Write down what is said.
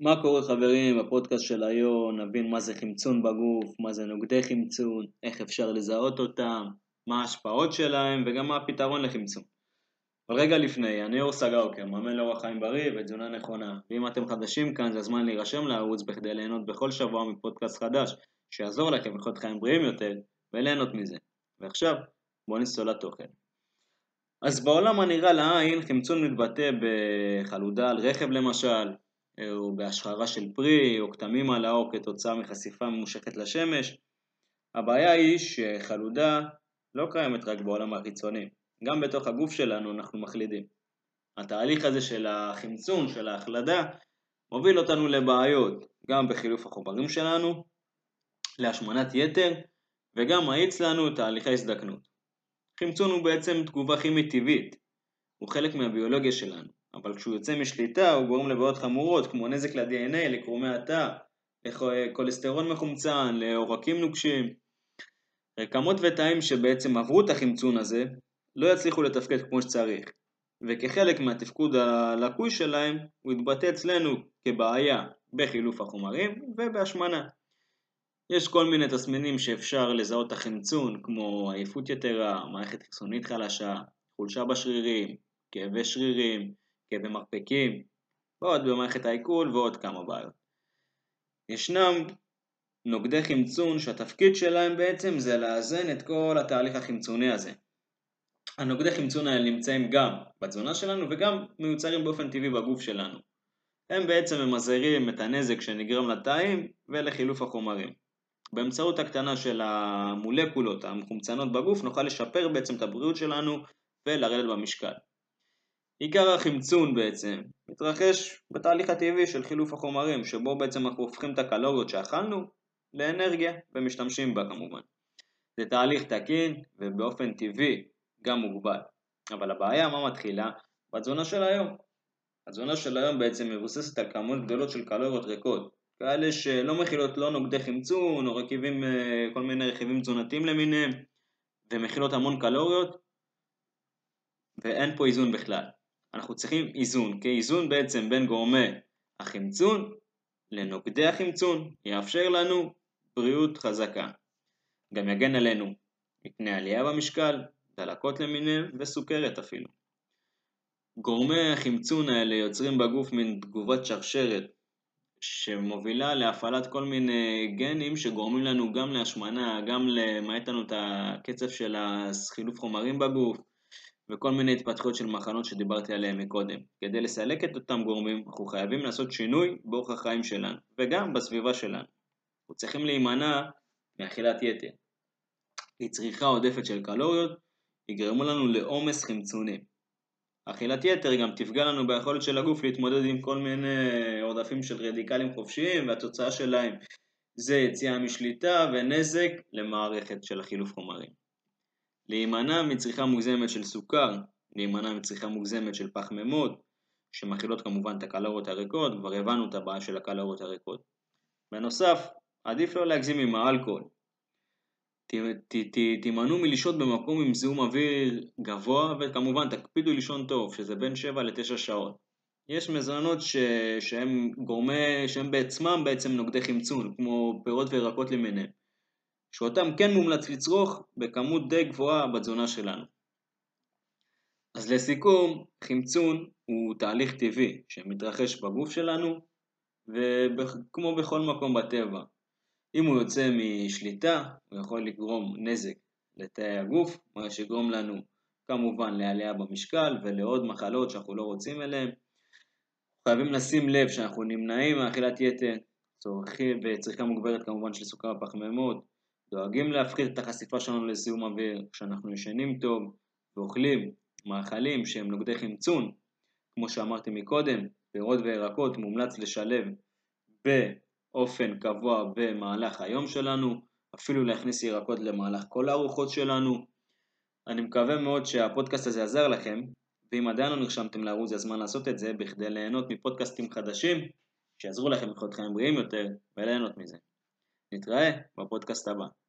מה קורה חברים בפודקאסט של היום, נבין מה זה חמצון בגוף, מה זה נוגדי חמצון, איך אפשר לזהות אותם, מה ההשפעות שלהם וגם מה הפתרון לחמצון. אבל רגע לפני, אני אור סגאוקר, מאמן לאורח חיים בריא ותזונה נכונה, ואם אתם חדשים כאן זה הזמן להירשם לערוץ בכדי ליהנות בכל שבוע מפודקאסט חדש שיעזור לכם לחיות חיים בריאים יותר וליהנות מזה. ועכשיו בואו נצלול לתוכן. אז בעולם הנראה לעין חמצון מתבטא בחלודה על רכב למשל, או בהשחרה של פרי או כתמים על האור כתוצאה מחשיפה ממושכת לשמש. הבעיה היא שחלודה לא קיימת רק בעולם החיצוני, גם בתוך הגוף שלנו אנחנו מחלידים. התהליך הזה של החמצון, של ההחלדה, מוביל אותנו לבעיות, גם בחילוף החומרים שלנו, להשמנת יתר, וגם מאיץ לנו תהליכי הזדקנות. חמצון הוא בעצם תגובה כימית טבעית, הוא חלק מהביולוגיה שלנו. אבל כשהוא יוצא משליטה הוא גורם לבעיות חמורות כמו נזק ל-DNA, לקרומי התא, לכולסטרון מחומצן, לעורקים נוקשים. רקמות ותאים שבעצם עברו את החמצון הזה לא יצליחו לתפקד כמו שצריך, וכחלק מהתפקוד הלקוי שלהם הוא יתבטא אצלנו כבעיה בחילוף החומרים ובהשמנה. יש כל מיני תסמינים שאפשר לזהות את החמצון כמו עייפות יתרה, מערכת חיסונית חלשה, חולשה בשרירים, כאבי שרירים, כאבי מרפקים, ועוד במערכת העיכול ועוד כמה בעיות. ישנם נוגדי חמצון שהתפקיד שלהם בעצם זה לאזן את כל התהליך החמצוני הזה. הנוגדי חמצון האלה נמצאים גם בתזונה שלנו וגם מיוצרים באופן טבעי בגוף שלנו. הם בעצם ממזערים את הנזק שנגרם לתאים ולחילוף החומרים. באמצעות הקטנה של המולקולות המחומצנות בגוף נוכל לשפר בעצם את הבריאות שלנו ולרדת במשקל. עיקר החמצון בעצם מתרחש בתהליך הטבעי של חילוף החומרים, שבו בעצם אנחנו הופכים את הקלוריות שאכלנו לאנרגיה ומשתמשים בה כמובן. זה תהליך תקין ובאופן טבעי גם מוגבל. אבל הבעיה מה מתחילה? בתזונה של היום. התזונה של היום בעצם מבוססת על כמות גדולות של קלוריות ריקות, כאלה שלא מכילות לא נוגדי חמצון או רכיבים, אה, כל מיני רכיבים תזונתיים למיניהם, ומכילות המון קלוריות, ואין פה איזון בכלל. אנחנו צריכים איזון, כי איזון בעצם בין גורמי החמצון לנוגדי החמצון יאפשר לנו בריאות חזקה. גם יגן עלינו מפני עלייה במשקל, דלקות למיניהם וסוכרת אפילו. גורמי החמצון האלה יוצרים בגוף מין תגובת שרשרת שמובילה להפעלת כל מיני גנים שגורמים לנו גם להשמנה, גם למעט לנו את הקצב של החילוף חומרים בגוף, וכל מיני התפתחויות של מחנות שדיברתי עליהן מקודם. כדי לסלק את אותם גורמים, אנחנו חייבים לעשות שינוי באורח החיים שלנו, וגם בסביבה שלנו. אנחנו צריכים להימנע מאכילת יתר. כי צריכה עודפת של קלוריות יגרמו לנו לעומס חמצוני. אכילת יתר גם תפגע לנו ביכולת של הגוף להתמודד עם כל מיני עודפים של רדיקלים חופשיים, והתוצאה שלהם זה יציאה משליטה ונזק למערכת של החילוף חומרים. להימנע מצריכה מוגזמת של סוכר, להימנע מצריכה מוגזמת של פחמימות, שמכילות כמובן את הקלוריות הריקות, כבר הבנו את הבעיה של הקלוריות הריקות. בנוסף, עדיף לא להגזים עם האלכוהול. תימנעו מלשהות במקום עם זיהום אוויר גבוה, וכמובן תקפידו לישון טוב, שזה בין 7 ל-9 שעות. יש מזונות ש... שהם גורמי, שהם בעצמם בעצם נוגדי חמצון, כמו פירות וירקות למיניהם. שאותם כן מומלץ לצרוך בכמות די גבוהה בתזונה שלנו. אז לסיכום, חמצון הוא תהליך טבעי שמתרחש בגוף שלנו וכמו בכל מקום בטבע. אם הוא יוצא משליטה, הוא יכול לגרום נזק לתאי הגוף, מה שיגרום לנו כמובן לעלייה במשקל ולעוד מחלות שאנחנו לא רוצים אליהן. חייבים לשים לב שאנחנו נמנעים מאכילת יתר וצריכה מוגברת כמובן של סוכר ופחמימות, דואגים להפחית את החשיפה שלנו לזיהום אוויר כשאנחנו ישנים טוב ואוכלים מאכלים שהם נוגדי חמצון, כמו שאמרתי מקודם, פירות וירקות מומלץ לשלב באופן קבוע במהלך היום שלנו, אפילו להכניס ירקות למהלך כל הארוחות שלנו. אני מקווה מאוד שהפודקאסט הזה עזר לכם, ואם עדיין לא נרשמתם לערוץ זה הזמן לעשות את זה בכדי ליהנות מפודקאסטים חדשים שיעזרו לכם לחיות חיים בריאים יותר וליהנות מזה. נתראה בפודקאסט הבא.